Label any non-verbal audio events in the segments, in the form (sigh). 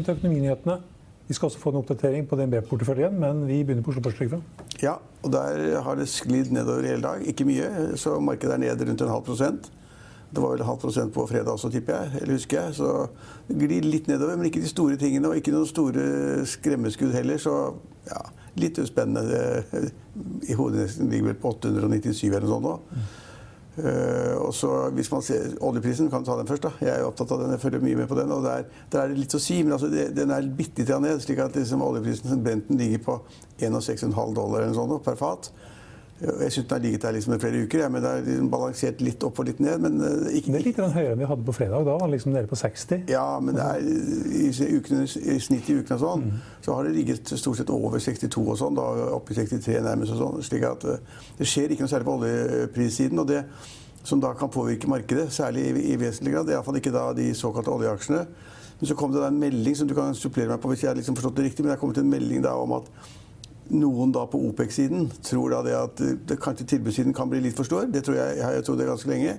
Velkommen til Økonominyhetene. Vi skal også få en oppdatering på DNB-porteføljen, men vi begynner på Oslo Børs. Ja, og der har det sklidd nedover hele dag. Ikke mye, så markedet er ned rundt en halv prosent. Det var vel halv prosent på fredag også, tipper jeg. eller husker jeg. Så det glir litt nedover, men ikke de store tingene. Og ikke noen store skremmeskudd heller. Så ja, litt uspennende. I hovedindeksen ligger vel på 897 eller noe sånt nå. Uh, og så hvis man ser Oljeprisen, kan ta den først. da. Jeg er opptatt av den, jeg følger mye med på den. og Der, der er det litt å si, men altså det, den er bitte litt ned. slik at liksom oljeprisen Brenten ligger på 1,6,5 dollar eller sånt, per fat. Jeg syns den har ligget der liksom i flere uker, ja, men det er liksom balansert litt opp og litt ned. Men uh, ikke, det er litt høyere enn vi hadde på fredag. Da var den liksom nede på 60. Ja, men det er, i, ukene, i snitt i ukene og sånn, mm. så har det ligget stort sett over 62 og sånn. da, Oppe i 63 nærmest og sånn. slik at uh, det skjer ikke noe særlig på oljeprissiden. og det som da kan påvirke markedet, særlig i, i vesentlig grad. Det er iallfall ikke da de såkalte oljeaksjene. Men så kom det da en melding som du kan supplere meg på hvis jeg har liksom forstått det riktig, men det er kommet en melding da om at noen da på OPEC-siden tror da det at det, kanskje tilbudssiden kan bli litt for stor. Det tror jeg, jeg har trodd ganske lenge.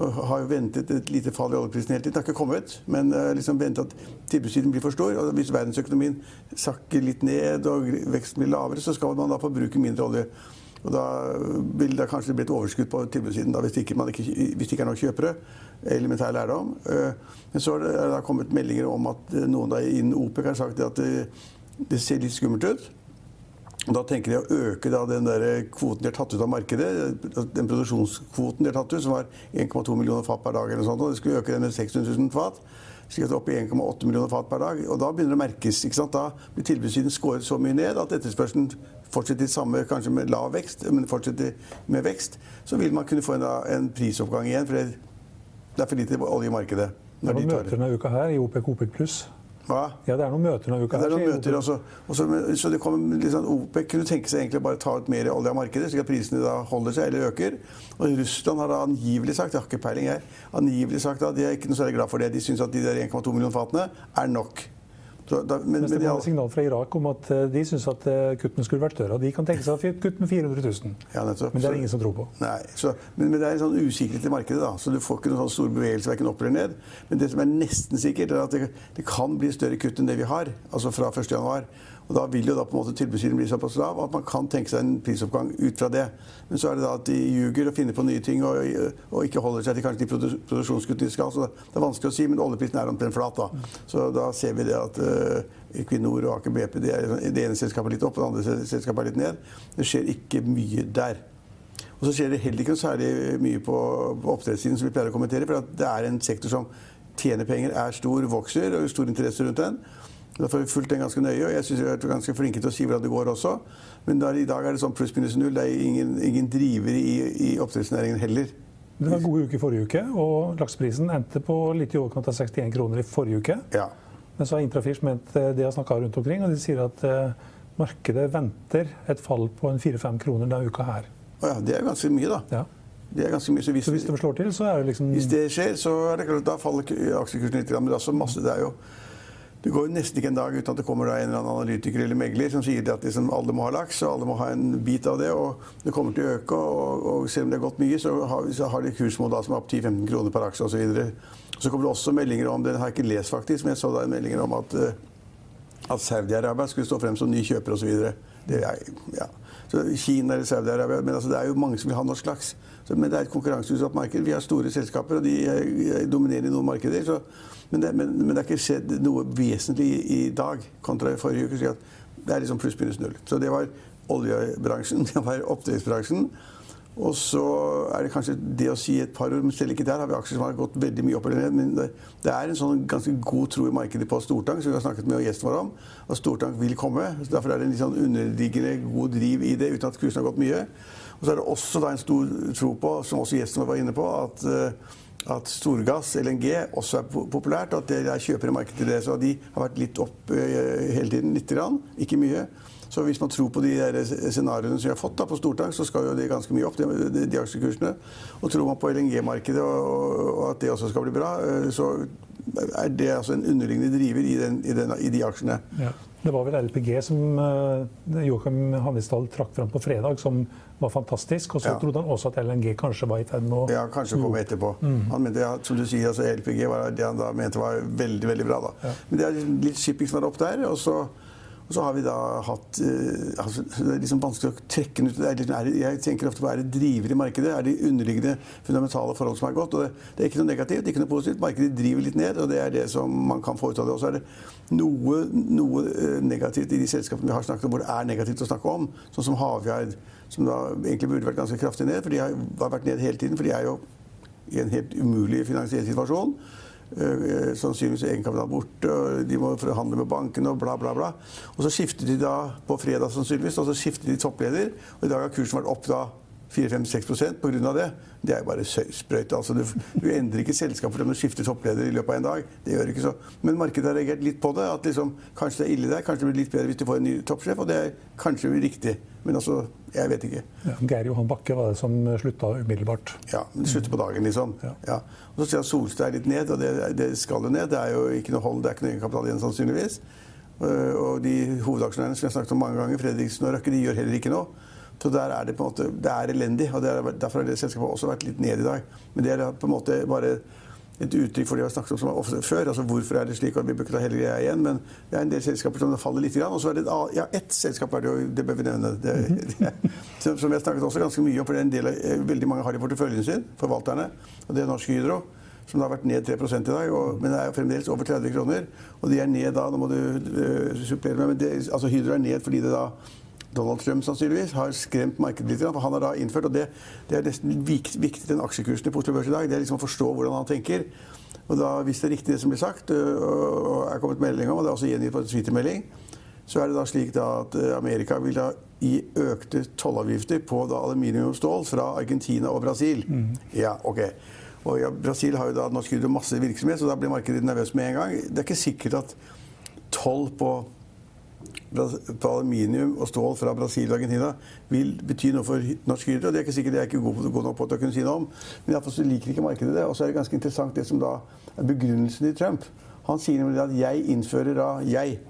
Og har ventet et lite fall i oljeprisen hele tiden. Det har ikke kommet, men uh, liksom ventet at tilbudssiden blir for stor. Og hvis verdensøkonomien sakker litt ned og veksten blir lavere, så skal man da forbruke mindre olje. Og da vil det kanskje bli et overskudd på tilbudssiden da, hvis, det ikke, ikke, ikke er nok kjøpere. Elementær lærdom. Men så er det, det kommet meldinger om at noen da innen OPEC har sagt at det, det ser litt skummelt ut. Da tenker de å øke den der kvoten de har tatt ut av markedet, den produksjonskvoten de har tatt ut, som var 1,2 millioner fat per dag. eller sånt, og De skulle øke den med 600 000 fat, slik at det er oppe i 1,8 millioner fat per dag. Og Da begynner det å merkes. ikke sant? Da blir tilbudssiden skåret så mye ned at etterspørselen fortsetter i samme, kanskje med lav vekst, men fortsetter med vekst. Så vil man kunne få en, en prisoppgang igjen, for det, er for lite olje i markedet. De møter denne uka her i OPEC OPEC pluss. Hva? Ja, det er noen møter denne uka. Ja, det er noen møter også. også så det kom, liksom, OPEC kunne tenke seg egentlig bare ta ut mer olje av markedet, slik at prisene da holder seg eller øker. Og Russland har da angivelig sagt jeg har ikke peiling her, angivelig sagt at de er ikke noe særlig glad for det. De syns at de der 1,2 millioner fatene er nok. Så, da, men, Mens det var et signal fra Irak om at eh, de syns at eh, kuttene skulle vært større. De kan tenke seg å kutte med 400 000. Ja, men det er det ingen som tror på. Nei, så, men, men, det er en sånn usikkerhet i markedet, da, så du får ikke noen sånn stor bevegelse verken opp eller ned. Men det som er nesten sikkert, er at det, det kan bli større kutt enn det vi har. Altså fra 1.1. Og Da vil jo da på en måte tilbudssiden bli såpass lav at man kan tenke seg en prisoppgang ut fra det. Men så er det da at de ljuger og finner på nye ting og, og ikke holder seg til kanskje de produksjonskuttene de skal. Så det er vanskelig å si, men oljeprisen er omtrent flat. da. Så da ser vi det at uh, Equinor og Aker BP det, er, det ene selskapet er litt opp, det andre selskapet er litt ned. Det skjer ikke mye der. Og så skjer det heller ikke noe særlig mye på oppdrettssiden, som vi pleier å kommentere. For det er en sektor som tjener penger, er stor, vokser, og stor interesse rundt den. Derfor har vi fulgt den ganske nøye, og jeg syns vi har vært ganske flinke til å si hvordan det går også. Men der, i dag er det sånn pluss-minus null. Det er ingen, ingen driver i, i oppdrettsnæringen heller. Det var en god uke i forrige uke, og lakseprisen endte på litt i overkant av 61 kroner i forrige uke. Ja. Men så har Intrafish ment eh, det har snakka rundt omkring, og de sier at uh, markedet venter et fall på en 4-5 kroner denne uka her. Ja, det er ganske mye, da. Ja. Det er ganske mye. Så hvis, så hvis det slår til, så er det liksom Hvis det skjer, så er det klart, da faller aksjekursen litt. Men det er masse, det er jo det går nesten ikke en dag uten at det kommer en eller annen analytiker eller megler som sier at liksom alle må ha laks, og alle må ha en bit av det. Og det kommer til å øke. Og, og selv om det har gått mye, så har, så har de kursmål som er opp 10-15 kroner per aksje osv. Så, så kommer det også meldinger om det har jeg ikke lest faktisk, men jeg så da meldinger om at, eh, at Saudi-Arabia skulle stå frem som ny kjøper osv. Ja. Så Kina eller Saudi-Arabia Men altså, det er jo mange som vil ha norsk laks. Så, men det er et konkurranseutsatt marked. Vi har store selskaper, og de dominerer i noen markeder. Så, men, det, men, men, det, har ikke skjedd noe vesentlig i, i dag kontra i forrige uke. Så det er liksom pluss-minus null. Så det var oljebransjen, (laughs) det var oppdrettsbransjen. Og så er det kanskje det å si et par ord, men selv ikke der har vi aksjer som har gått veldig mye opp eller ned. Men det, det er en sånn ganske god tro i markedet på Stortank, som vi har snakket med gjesten vår om. At Stortank vil komme. Så derfor er det en litt sånn underliggende god driv i det, uten at kursen har gått mye. Og så er det også en stor tro på, som også gjesten vår var inne på, at, eh, at storgass, LNG, også er populært. At det er kjøpere i markedet til det. Så de har vært litt opp hele tiden. Lite grann. Ikke mye. Så hvis man tror på de der scenarioene som vi har fått da, på stortang, så skal jo det ganske mye opp, de, de, aksjekursene. Og tror man på LNG-markedet og, og, at det også skal bli bra, så er det altså en underliggende driver i, den, i, den, i de aksjene. Ja. Det var vel LPG som Joakim Joachim Hannisdal trakk fram på fredag, som var fantastisk. Og så ja. trodde han også at LNG kanskje var i ferd med å Ja, kanskje komme etterpå. Mm. Han mente, ja, som du sier, altså LPG var det han da mente var veldig veldig bra. da. Ja. Men det er litt shipping som er opp der. og så og så har vi da hatt uh, altså, Det er liksom vanskelig å trekke den ut. Det er, jeg tenker ofte på er det driver i markedet. Er det underliggende fundamentale forhold som er godt? og det, det, er ikke noe negativt, ikke noe positivt. Markedet driver litt ned, og det er det som man kan få ut av det. Og så er det noe, noe uh, negativt i de selskapene vi har snakket om hvor det er negativt å snakke om. Sånn som Havyard, som da egentlig burde vært ganske kraftig ned. For de har, har vært ned hele tiden, for de er jo i en helt umulig finansiell situasjon. Uh, sannsynligvis egenkapital borte, og de må forhandle med bankene og bla, bla, bla. Og så skifter de da på fredag sannsynligvis, og så skifter de toppleder. Og i dag har kursen vært opp da 4-5-6 pga. det. Det er bare sprøyt. Altså, du, du, endrer ikke selskap fordi du skifter toppleder i løpet av en dag. Det gjør ikke så. Men markedet har reagert litt på det. At liksom, kanskje det er ille der, kanskje det blir litt bedre hvis du får en ny toppsjef. Og det er kanskje riktig. Men altså, jeg vet ikke. Ja, Geir Johan Bakke var det som slutta umiddelbart. Ja, det slutter på dagen, liksom. Ja. Ja. Og så ser jeg Solstad litt ned, og det, det, skal jo ned. Det er jo ikke noe hold, det er ikke noe egenkapital igjen, sannsynligvis. Øh, og de hovedaksjonærene som jeg har snakket om mange ganger, Fredriksen og Røkke, de gjør heller ikke noe. Så der er det på en måte, det er elendig. og er, Derfor har det selskapet også vært litt ned i dag. Men det er på en måte bare et uttrykk for det vi har snakket om før. altså Hvorfor er det slik? og Vi bør ikke ta hele greia igjen, men det er en del selskaper som faller litt. Og så er det ja, ett selskap er det jo, det bør vi nevne. Det, det, (laughs) som, som har snakket også ganske mye om, for det er en del, av, veldig mange har i porteføljen sin, forvalterne. Og det er Norsk Hydro som har vært ned 3 i dag, og, men det er fremdeles over 30 kroner. Og de er ned da, nå må du uh, supplere meg, men det, altså Hydro er ned fordi det da Donald Trump sannsynligvis har skremt markedet litt. For han har da innført, og det, det er nesten viktig den aksjekursene på Oslo Børs i dag, det er liksom å forstå hvordan han tenker. Og da, Hvis det er riktig det som blir sagt, og er kommet melding om, og det er også gjengitt på en Twitter-melding, så er det da slik da at Amerika vil da gi økte tollavgifter på da aluminium og stål fra Argentina og Brasil. Mm. Ja, ok. Og ja, Brasil har jo da norsk hydro masse virksomhet, så da blir markedet nervøst med en gang. Det er ikke sikkert at toll på på aluminium og stål fra Brasil og Argentina vil bety noe for norsk hydro. Det er ikke sikkert jeg er ikke god, god nok på til å kunne si noe om. Men iallfall så liker ikke markedet det. Og så er det ganske interessant det som da er begrunnelsen til Trump. Han sier nemlig at jeg innfører da jeg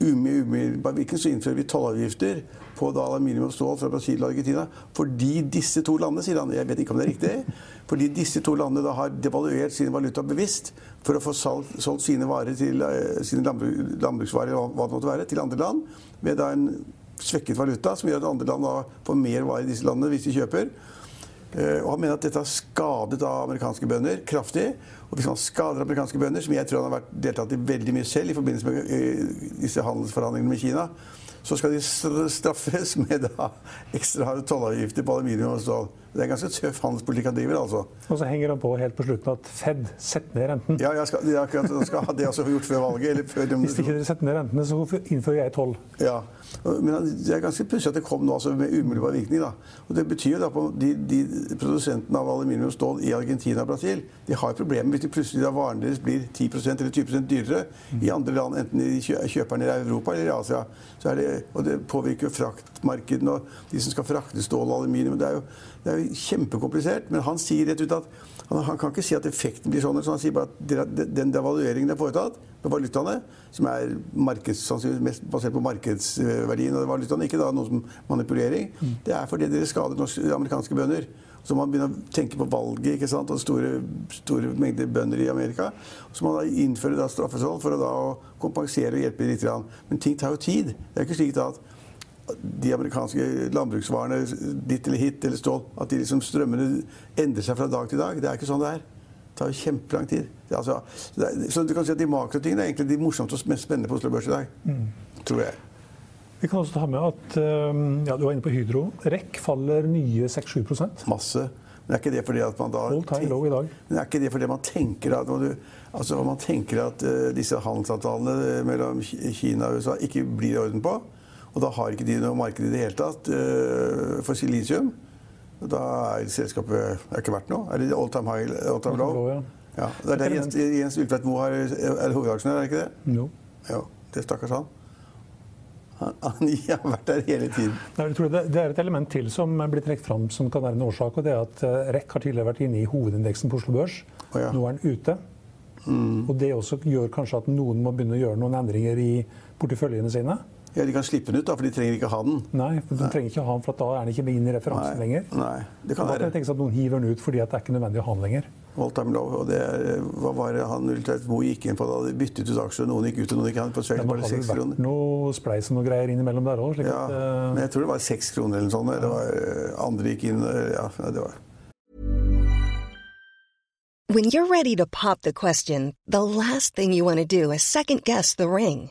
umiddelbart virkning så innfører vi tollavgifter på da aluminium og stål fra Brasil og Argentina fordi disse to landene, sier han, jeg vet ikke om det er riktig, fordi disse to landene da har devaluert sin valuta bevisst for å få solgt, solgt sine til sine landbruk, landbruksvarer hva det måtte være, til andre land med da en svekket valuta, som gjør at andre land da får mer varer i disse landene hvis de kjøper. Uh, og Han mener at dette har skadet av amerikanske bønder kraftig. Og hvis man skader amerikanske bønder, som jeg tror han har vært deltatt i veldig mye selv i forbindelse med uh, disse handelsforhandlingene med Kina, så skal de straffes med da ekstra tollavgifter på aluminium og stål. Det er ganske tøff handelspolitikk han driver. altså. Og så henger han på helt på slutten at Fed setter ned renten. Ja, jeg skal, jeg skal ha det også gjort før valget. eller før de, Hvis ikke dere setter ned rentene, så innfører jeg toll. Ja, men Det er ganske pussig at det kom nå altså med umiddelbar virkning. da. Og Det betyr jo da på de, de produsentene av aluminium og stål i Argentina og Brasil de har problemer hvis de plutselig da varene deres blir 10 eller 20 dyrere i andre land, enten de kjøper den i Europa eller i Asia. Så det, og det påvirker jo fraktmarkedene og de som skal frakte stål og aluminium. Det er jo, det er jo kjempekomplisert. Men han sier rett ut at han, han, kan ikke si at effekten blir sånn. Så han sier bare at den devalueringen det er foretatt på valutaene, som er mest basert på markedsverdien av valutaene, ikke da noe som manipulering, mm. det er fordi dere skader norske, amerikanske bønder. Så man begynner å tenke på valget ikke sant? og store, store mengder bønder i Amerika. Så man da innfører da straffesold for å da kompensere og hjelpe litt. Men ting tar jo tid. Det er ikke slik da at de amerikanske landbruksvarene, ditt eller hit eller stål, at de liksom strømmene endrer seg fra dag til dag. Det er ikke sånn det er. Det tar jo kjempelang tid. Altså, så du kan si at De makrotingene er egentlig de morsomste og mest spennende på Oslo Børs i dag. Mm. Tror jeg. Vi kan også ta med at ja, du var inne på Hydro. REC faller nye 6-7 Masse. Men er ikke det fordi at man da dag. Men er ikke det fordi man tenker at, du, altså man tenker at uh, disse handelsavtalene mellom Kina og USA ikke blir i orden på? Og da har ikke de noe marked i det hele tatt uh, for silisium. Da er selskapet er ikke verdt noe. Er det all time high, all time low? ja. Det er der Jens, Jens Ultvedt Moe er hovedaksjonær, er det ikke det? Jo. Ja, det stakkars han. Han, (laughs) har vært der hele tiden. Det, det, er et element til som blir trukket fram som kan være en årsak. og det er at eh, REC har tidligere vært inne i hovedindeksen på Oslo Børs. Oh, ja. Nå er den ute. Mm. Og Det også gjør kanskje at noen må begynne å gjøre noen endringer i porteføljene sine. Ja, De kan slippe den ut, da, for de trenger ikke ha den. Nei, for de Nei. trenger ikke ha den, for da er den ikke inn i referansen Nei. lenger. Nei, det kan da være. kan jeg tenke at noen hiver den ut fordi det er ikke nødvendig å ha den lenger. All time low, og det er, Hva var det han Ultveit Moe gikk inn på da de byttet ut aksjer? Noen gikk ut, og noen gikk inn på 6 bare 6 kroner. Det noe spleis og noe greier innimellom der òg. Ja, at, uh... men jeg tror det var 6 kroner eller noe sånt. Det var, eh, andre gikk inn Ja, det var When you're ready to pop the question, the last thing you want to do is second guess the ring.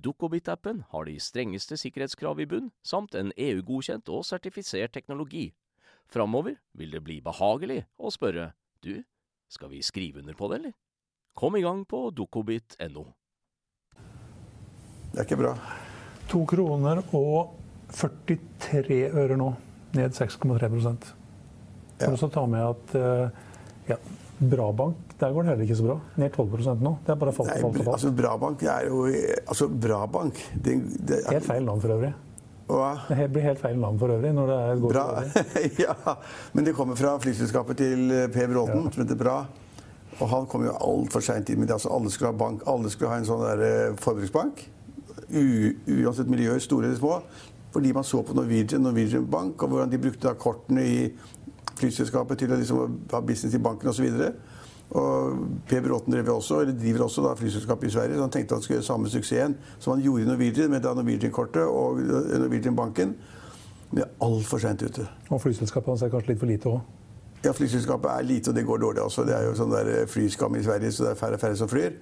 Dukkobit-appen har de strengeste sikkerhetskrav i bunn, samt en EU-godkjent og sertifisert teknologi. Framover vil det bli behagelig å spørre du, skal vi skrive under på det, eller? Kom i gang på dukkobit.no. Det er ikke bra. To kroner og 43 øre nå. Ned 6,3 For ja. å ta med at eh, ja, Brabank der går det heller ikke så bra. Ned 12% nå. Det er bare falt og falt. Altså, Brabank er jo altså, Brabank det, det er, Helt feil navn for øvrig. Hva? Det blir helt feil navn for øvrig. når det er går Bra. (laughs) ja, Men det kommer fra flyselskapet til eh, Per Bråten, ja. som heter Bra. Og han kom jo altfor seint inn med det. Altså, alle skulle ha bank, alle skulle ha en sånn der, uh, forbruksbank. U, uansett miljøer, store eller små. Fordi man så på Norwegian, Norwegian Bank, og hvordan de brukte kortene i flyselskapet til å liksom, ha business i banken osv. Og Per Bråten drev også, eller driver også da, flyselskapet i Sverige. så Han tenkte at han skulle gjøre samme suksessen som han gjorde i Norwegian med Norwegian-kortet og Norwegian-banken. Men det er altfor seint ute. Og flyselskapet hans er kanskje litt for lite òg? Ja, flyselskapet er lite, og det går dårlig også. Det er jo sånn der eh, flyskam i Sverige, så det er færre og færre som flyr.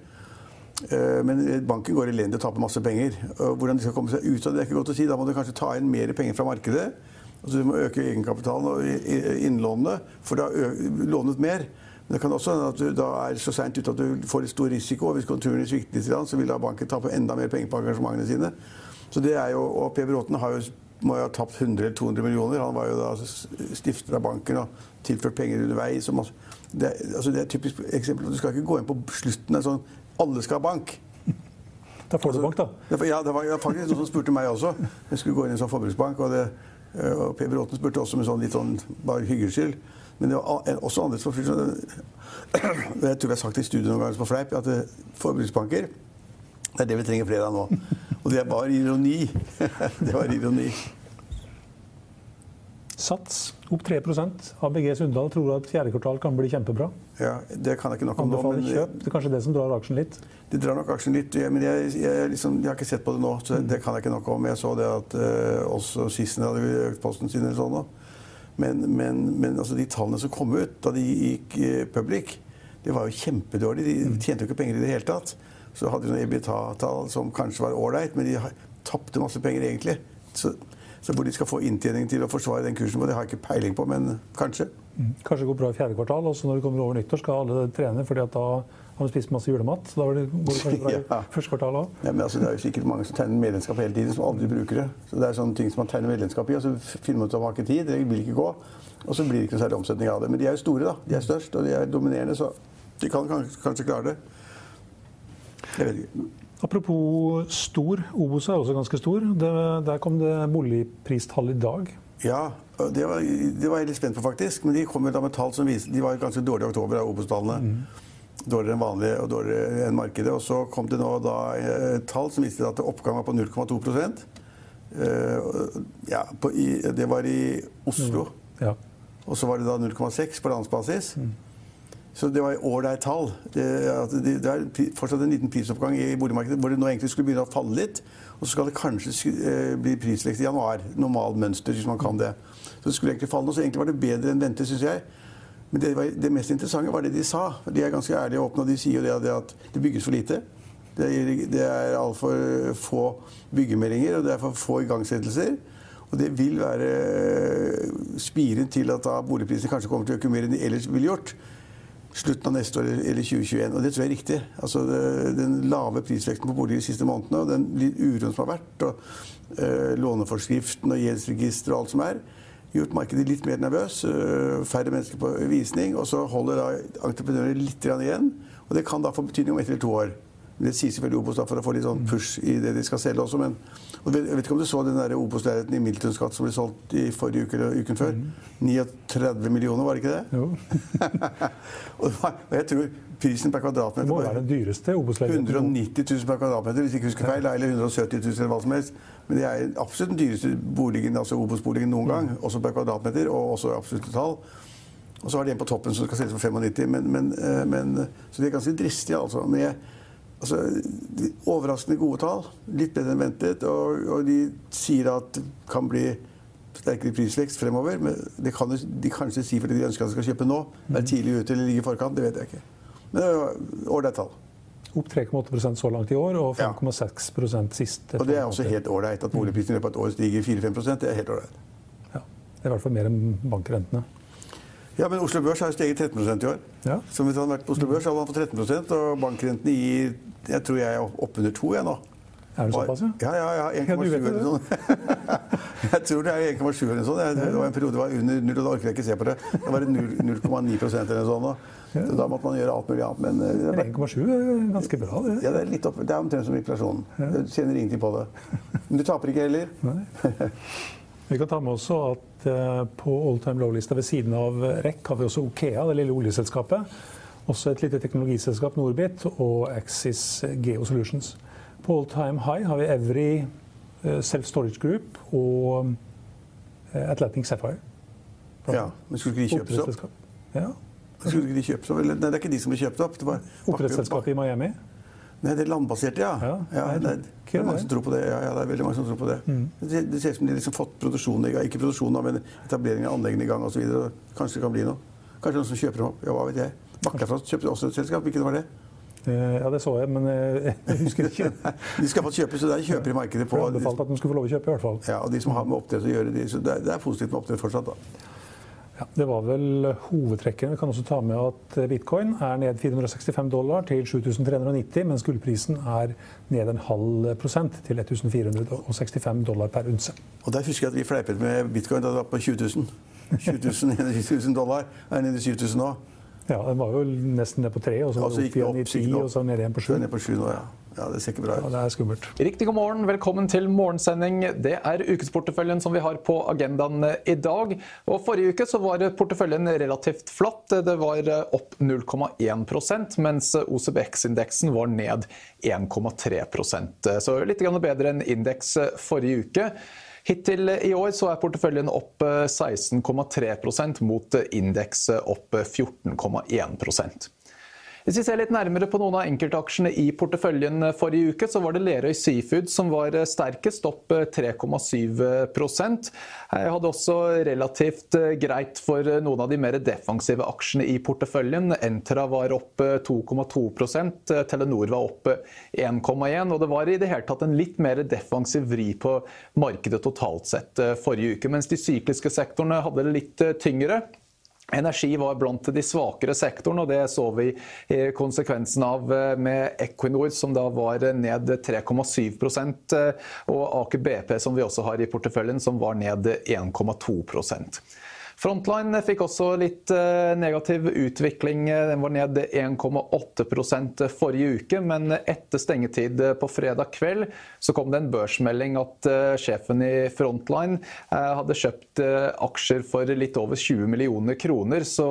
Eh, men banken går elendig og taper masse penger. Hvordan de skal komme seg ut av det, er ikke godt å si. Da må du kanskje ta inn mer penger fra markedet. Altså Du må øke egenkapitalen og innlånene, for da lånet mer. Men det kan også hende at du da er så seint ute at du får litt stor risiko. og Hvis konturene svikter litt, så vil da banken tape enda mer penger på engasjementene sine. Så det er jo, og Per Bråten har jo, må jo ha tapt 100 eller 200 millioner. Han var jo da stifter av banken og tilført penger underveis. Det, altså det er et typisk eksempel. Du skal ikke gå inn på slutten av sånn Alle skal ha bank. Da får du bank, da. Ja, det var faktisk noen som spurte meg også. Jeg skulle gå inn i en sånn forbruksbank. Og, det, og Per Bråten spurte også med sånn litt sånn bare hyggeskyld. Men det var også andre som (clears throat) Jeg tror vi har sagt det i studio noen ganger på fleip, at eh, forbruksbanker det er det vi trenger flere av nå. Og det er bare ironi. (laughs) det var ironi. Sats opp 3% ABG Sundal tror at fjerde kvartal kan bli kjempebra. Ja, Det kan jeg ikke nok om nå. Men kjøp. Det er kanskje det som drar aksjen litt? Det drar nok aksjen litt. Men jeg, jeg, liksom, jeg har ikke sett på det nå, så det kan jeg ikke nok om. Jeg så det at uh, også Sissener hadde økt posten sin eller sånn nå. Men, men, men altså de tallene som kom ut da de gikk public, det var jo kjempedårlig. De mm. tjente jo ikke penger i det hele tatt. Så hadde de noen EBITA-tall som kanskje var ålreit, men de tapte masse penger egentlig. Så, så, hvor de skal få inntjening til å forsvare den kursen, det har jeg ikke peiling på, men kanskje. Mm. Kanskje det går bra i fjerde kvartal, og så når det kommer over nyttår, skal alle trene. fordi at da har du spist masse julemat. Så Da går det kanskje bra i (laughs) ja. første kvartal òg. Ja, altså, det er jo sikkert mange som tegner medlemskap hele tiden, som aldri bruker det. Så det er sånne ting som man tegner medlemskap i, og så finner man ut at man har ikke tid. Det vil ikke gå. Og så blir det ikke noe særlig omsetning av det. Men de er jo store, da. De er størst, og de er dominerende, så de kan kanskje klare det. Jeg vet ikke. Apropos stor. Obos er også ganske stor. Det, der kom det boligpristall i dag. Ja, det var, det var, jeg litt spent på, faktisk. Men de kom jo da med tall som viste De var ganske dårlige i oktober, Obos-tallene. Mm. Dårligere enn vanlig og dårligere enn markedet. Og så kom det nå da et tall som viste at oppgang var på 0,2 uh, ja, på, i, Det var i Oslo. Mm. Ja. Og så var det da 0,6 på landsbasis. Mm. Så det var ålreit tall. Det, det, det, er fortsatt en liten prisoppgang i boligmarkedet hvor det nå egentlig skulle begynne å falle litt. Og så skal det kanskje eh, bli prisvekst i januar. Normal mønster, hvis man kan det. Så det skulle egentlig falle nå, Så egentlig var det bedre enn ventet, syns jeg. Men det, var, det, mest interessante var det de sa. De er ganske ærlige og åpne, og de sier jo det, det at det bygges for lite. Det, det er altfor få byggemeldinger, og det er for få igangsettelser. Og det vil være eh, spiren til at da boligprisene kanskje kommer til å øke mer enn de ellers ville gjort slutten av neste år eller 2021. Og det tror jeg er riktig. Altså den lave prisveksten på boliger de siste månedene og den uroen som har vært, og øh, låneforskriften og gjeldsregisteret og alt som er, gjort markedet litt mer nervøs. Øh, færre mennesker på visning. Og så holder da entreprenører litt igjen. Og det kan da få betydning om ett eller to år. Det sier selvfølgelig Obos for å få litt sånn push i det de skal selge også. Men jeg vet ikke om du så den der Obos-leiligheten i Milton som ble solgt i forrige uke eller uken før? Mm. 39 millioner, var det ikke det? Jo. (laughs) og jeg tror prisen per kvadratmeter Det må være den dyreste Obos-leiligheten. 190 000 per kvadratmeter, hvis jeg ikke husker feil. Eller 170 000 eller hva som helst. Men det er absolutt den dyreste boligen, altså Obos-boligen noen gang. Mm. Også per kvadratmeter, og også absolutte tall. Og så har de en på toppen som skal selges for 95, men, men, eh, men, så de er ganske dristige, altså. Med altså, overraskende gode tall. Litt bedre enn ventet. Og, og, de sier at det kan bli sterkere prisvekst fremover. Men det kan de kanskje si fordi de ønsker at de skal kjøpe nå. Være tidlig ute eller ligge i forkant. Det vet jeg ikke. Men det er ålreit tall. Opp 3,8 så langt i år, og 5,6 ja. sist. Og det er også helt ålreit. At boligprisene i løpet av et år stiger 4-5 Det er helt ålreit. Ja. Det er i hvert fall mer enn bankrentene. Ja, men Oslo Børs har steget 13 i år. Ja. Så hvis han hadde vært på Oslo Børs, hadde han fått 13% og bankrentene gir jeg tror jeg er oppunder to jeg nå. Er det såpass, ja? Ja, ja, ja 1,7 (laughs) eller noe sånt. jeg tror det er 1,7 eller noe sånt. Det var en periode det var under null, og da orker jeg ikke se på det. Det var det 0,9 eller noe sånt. Så da måtte man gjøre alt mulig annet. Men, 1,7 er ganske bra, det. Ja, det er, litt opp, det er omtrent som inflasjonen. Du tjener ingenting på det. Men du taper ikke heller. Nei. Vi kan ta med også at eh, på all time low-lista ved siden av REC har vi også Okea, det lille oljeselskapet. Også et lite teknologiselskap, Norbit, og Axis Geo Solutions. På all time high har vi Every eh, Self Storage Group og eh, Atlantic Sapphire. Ja, men skulle ikke de kjøpes opp? Ja. Skulle ikke de kjøpes opp? Nei, det er ikke de som ble kjøpt opp. Oppdrettsselskapet i Miami? Nei, det er landbaserte, ja. ja, ja det, er, det, er mange som tror på det. Ja, ja, det er veldig mange som tror på det. Mm. Det, det, ser ut som de har liksom fått produksjonen i gang. Ikke produksjonen, men etableringen av anleggene i gang osv. Kanskje det kan bli noe. Kanskje noen som kjøper dem opp. Ja, hva vet jeg. Bakkafrost kjøpte også et selskap. Hvilket var det? Eh, ja, det så jeg, men eh, (laughs) jeg husker ikke. de skal få kjøpe, så det er kjøper i markedet på. Jeg anbefalte at de skulle få lov å kjøpe, i hvert fall. Ja, og de som har med oppdrett å gjøre, de, så det er, det er positivt med oppdrett fortsatt, da. Ja, det var vel hovedtrekkene. Vi kan også ta med at bitcoin er ned 465 dollar til 7390, mens gullprisen er ned en halv prosent til 1465 dollar per unse. Og Der husker jeg at vi fleipet med bitcoin da det var på 20 000. 20 000, dollar. Er nede i 7000 nå. Ja, den var jo nesten ned på tre, og så var det opp igjen i ti, og så ned igjen på sju. Ned på sju nå, ja. Ja, Det ser ikke bra ut. Ja, det er skummelt. Riktig god morgen, velkommen til morgensending. Det er ukesporteføljen som vi har på agendaen i dag. Og Forrige uke så var porteføljen relativt flatt. Det var opp 0,1% mens OCBX-indeksen var ned 1,3% Så litt bedre enn indeks forrige uke. Hittil i år så er porteføljen opp 16,3% mot indeks opp 14,1 Hvis vi ser litt nærmere på noen av enkeltaksjene i porteføljen forrige uke, så var det Lerøy Seafood som var sterkest, opp 3,7 Jeg hadde også relativt greit for noen av de mer defensive aksjene i porteføljen. Entra var opp 2,2% Telenor var opp 1,1 og det var i det hele tatt en litt mer defensiv vri på markedet totalt sett forrige uke. Mens de sykliske sektorene hadde det litt tyngre. Energi var blant de svakere sektorene, og det så vi konsekvensen av eh, med Equinor, som da var ned 3,7 eh, og Aker BP, som vi også har i porteføljen, som var ned 1,2 Frontline fikk også litt eh, negativ utvikling. Den var ned 1,8% forrige uke, men etter stengetid på fredag kveld så kom det en børsmelding at eh, sjefen i Frontline eh, hadde kjøpt aksjer for litt over 20 millioner kroner. Så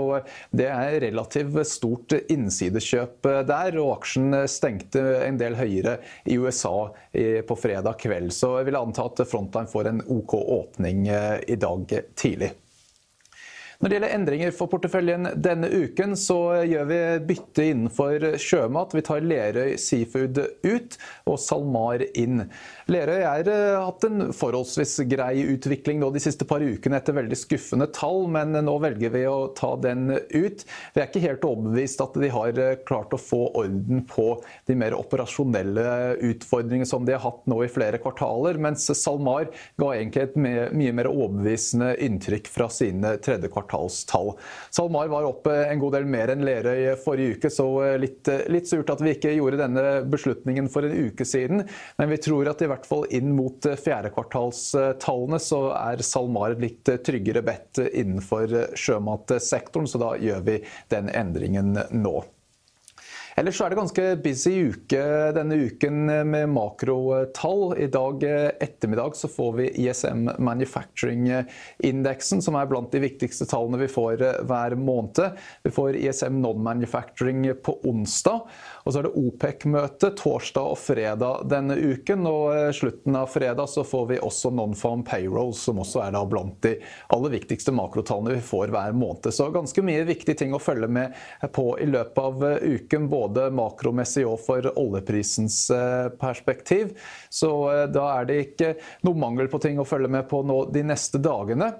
det er relativt stort innsidekjøp der, og aksjen stengte en del høyere i USA på fredag kveld. Så jeg vil anta at Frontline får en OK åpning i dag tidlig. Når det gjelder endringer for porteføljen denne uken, så gjør vi bytte innenfor sjømat. Vi tar Lerøy Seafood ut og SalMar inn. Lerøy har eh, hatt en forholdsvis grei utvikling de siste par ukene etter veldig skuffende tall, men nå velger vi å ta den ut. Vi er ikke helt overbevist at de har eh, klart å få orden på de mer operasjonelle utfordringene som de har hatt nå i flere kvartaler, mens SalMar ga egentlig et mye mer overbevisende inntrykk fra sine tredje kvartaler kvartalstall. SalMar var opp en god del mer enn Lerøy forrige uke, så litt, litt, surt at vi ikke gjorde denne beslutningen for en uke siden. Men vi tror at i hvert fall inn mot fjerdekvartalstallene så er SalMar litt tryggere bedt innenfor sjømatsektoren, så da gjør vi den endringen nå. Ellers er det ganske busy uke denne uken med makrotall. I dag ettermiddag så får vi ISM Manufacturing-indeksen, som er blant de viktigste tallene vi får hver måned. Vi får ISM Non-Manufacturing på onsdag. Og så er det OPEC-møte torsdag og fredag denne uken. Og slutten av fredag så får vi også Non-Farm Payroll, som også er da blant de aller viktigste makrotallene vi får hver måned. Så ganske mye viktige ting å følge med på i løpet av uken. både både makromessig og for oljeprisens eh, perspektiv. Så eh, da er det ikke noe mangel på ting å følge med på nå de neste dagene.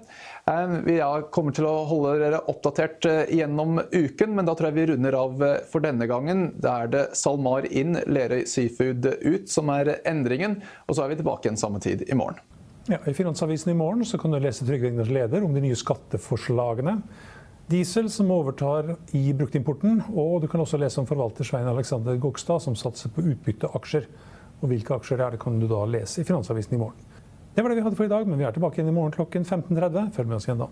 Eh, vi kommer til å holde dere oppdatert gjennom uken, men da tror jeg vi runder av for denne gangen. Da er det SalMar inn, Lerøy Seafood ut som er endringen. Og så er vi tilbake igjen samme tid i morgen. Ja, I Finansavisen i morgen kan du lese Trygve Egners leder om de nye skatteforslagene. Diesel som overtar i bruktimporten. Og du kan også lese om forvalter Svein Alexander Gokstad som satser på utbytteaksjer. Og hvilke aksjer er, det kan du da lese i Finansavisen i morgen. Det var det vi hadde for i dag, men vi er tilbake igjen i morgen klokken 15.30. Følg med oss igjen da.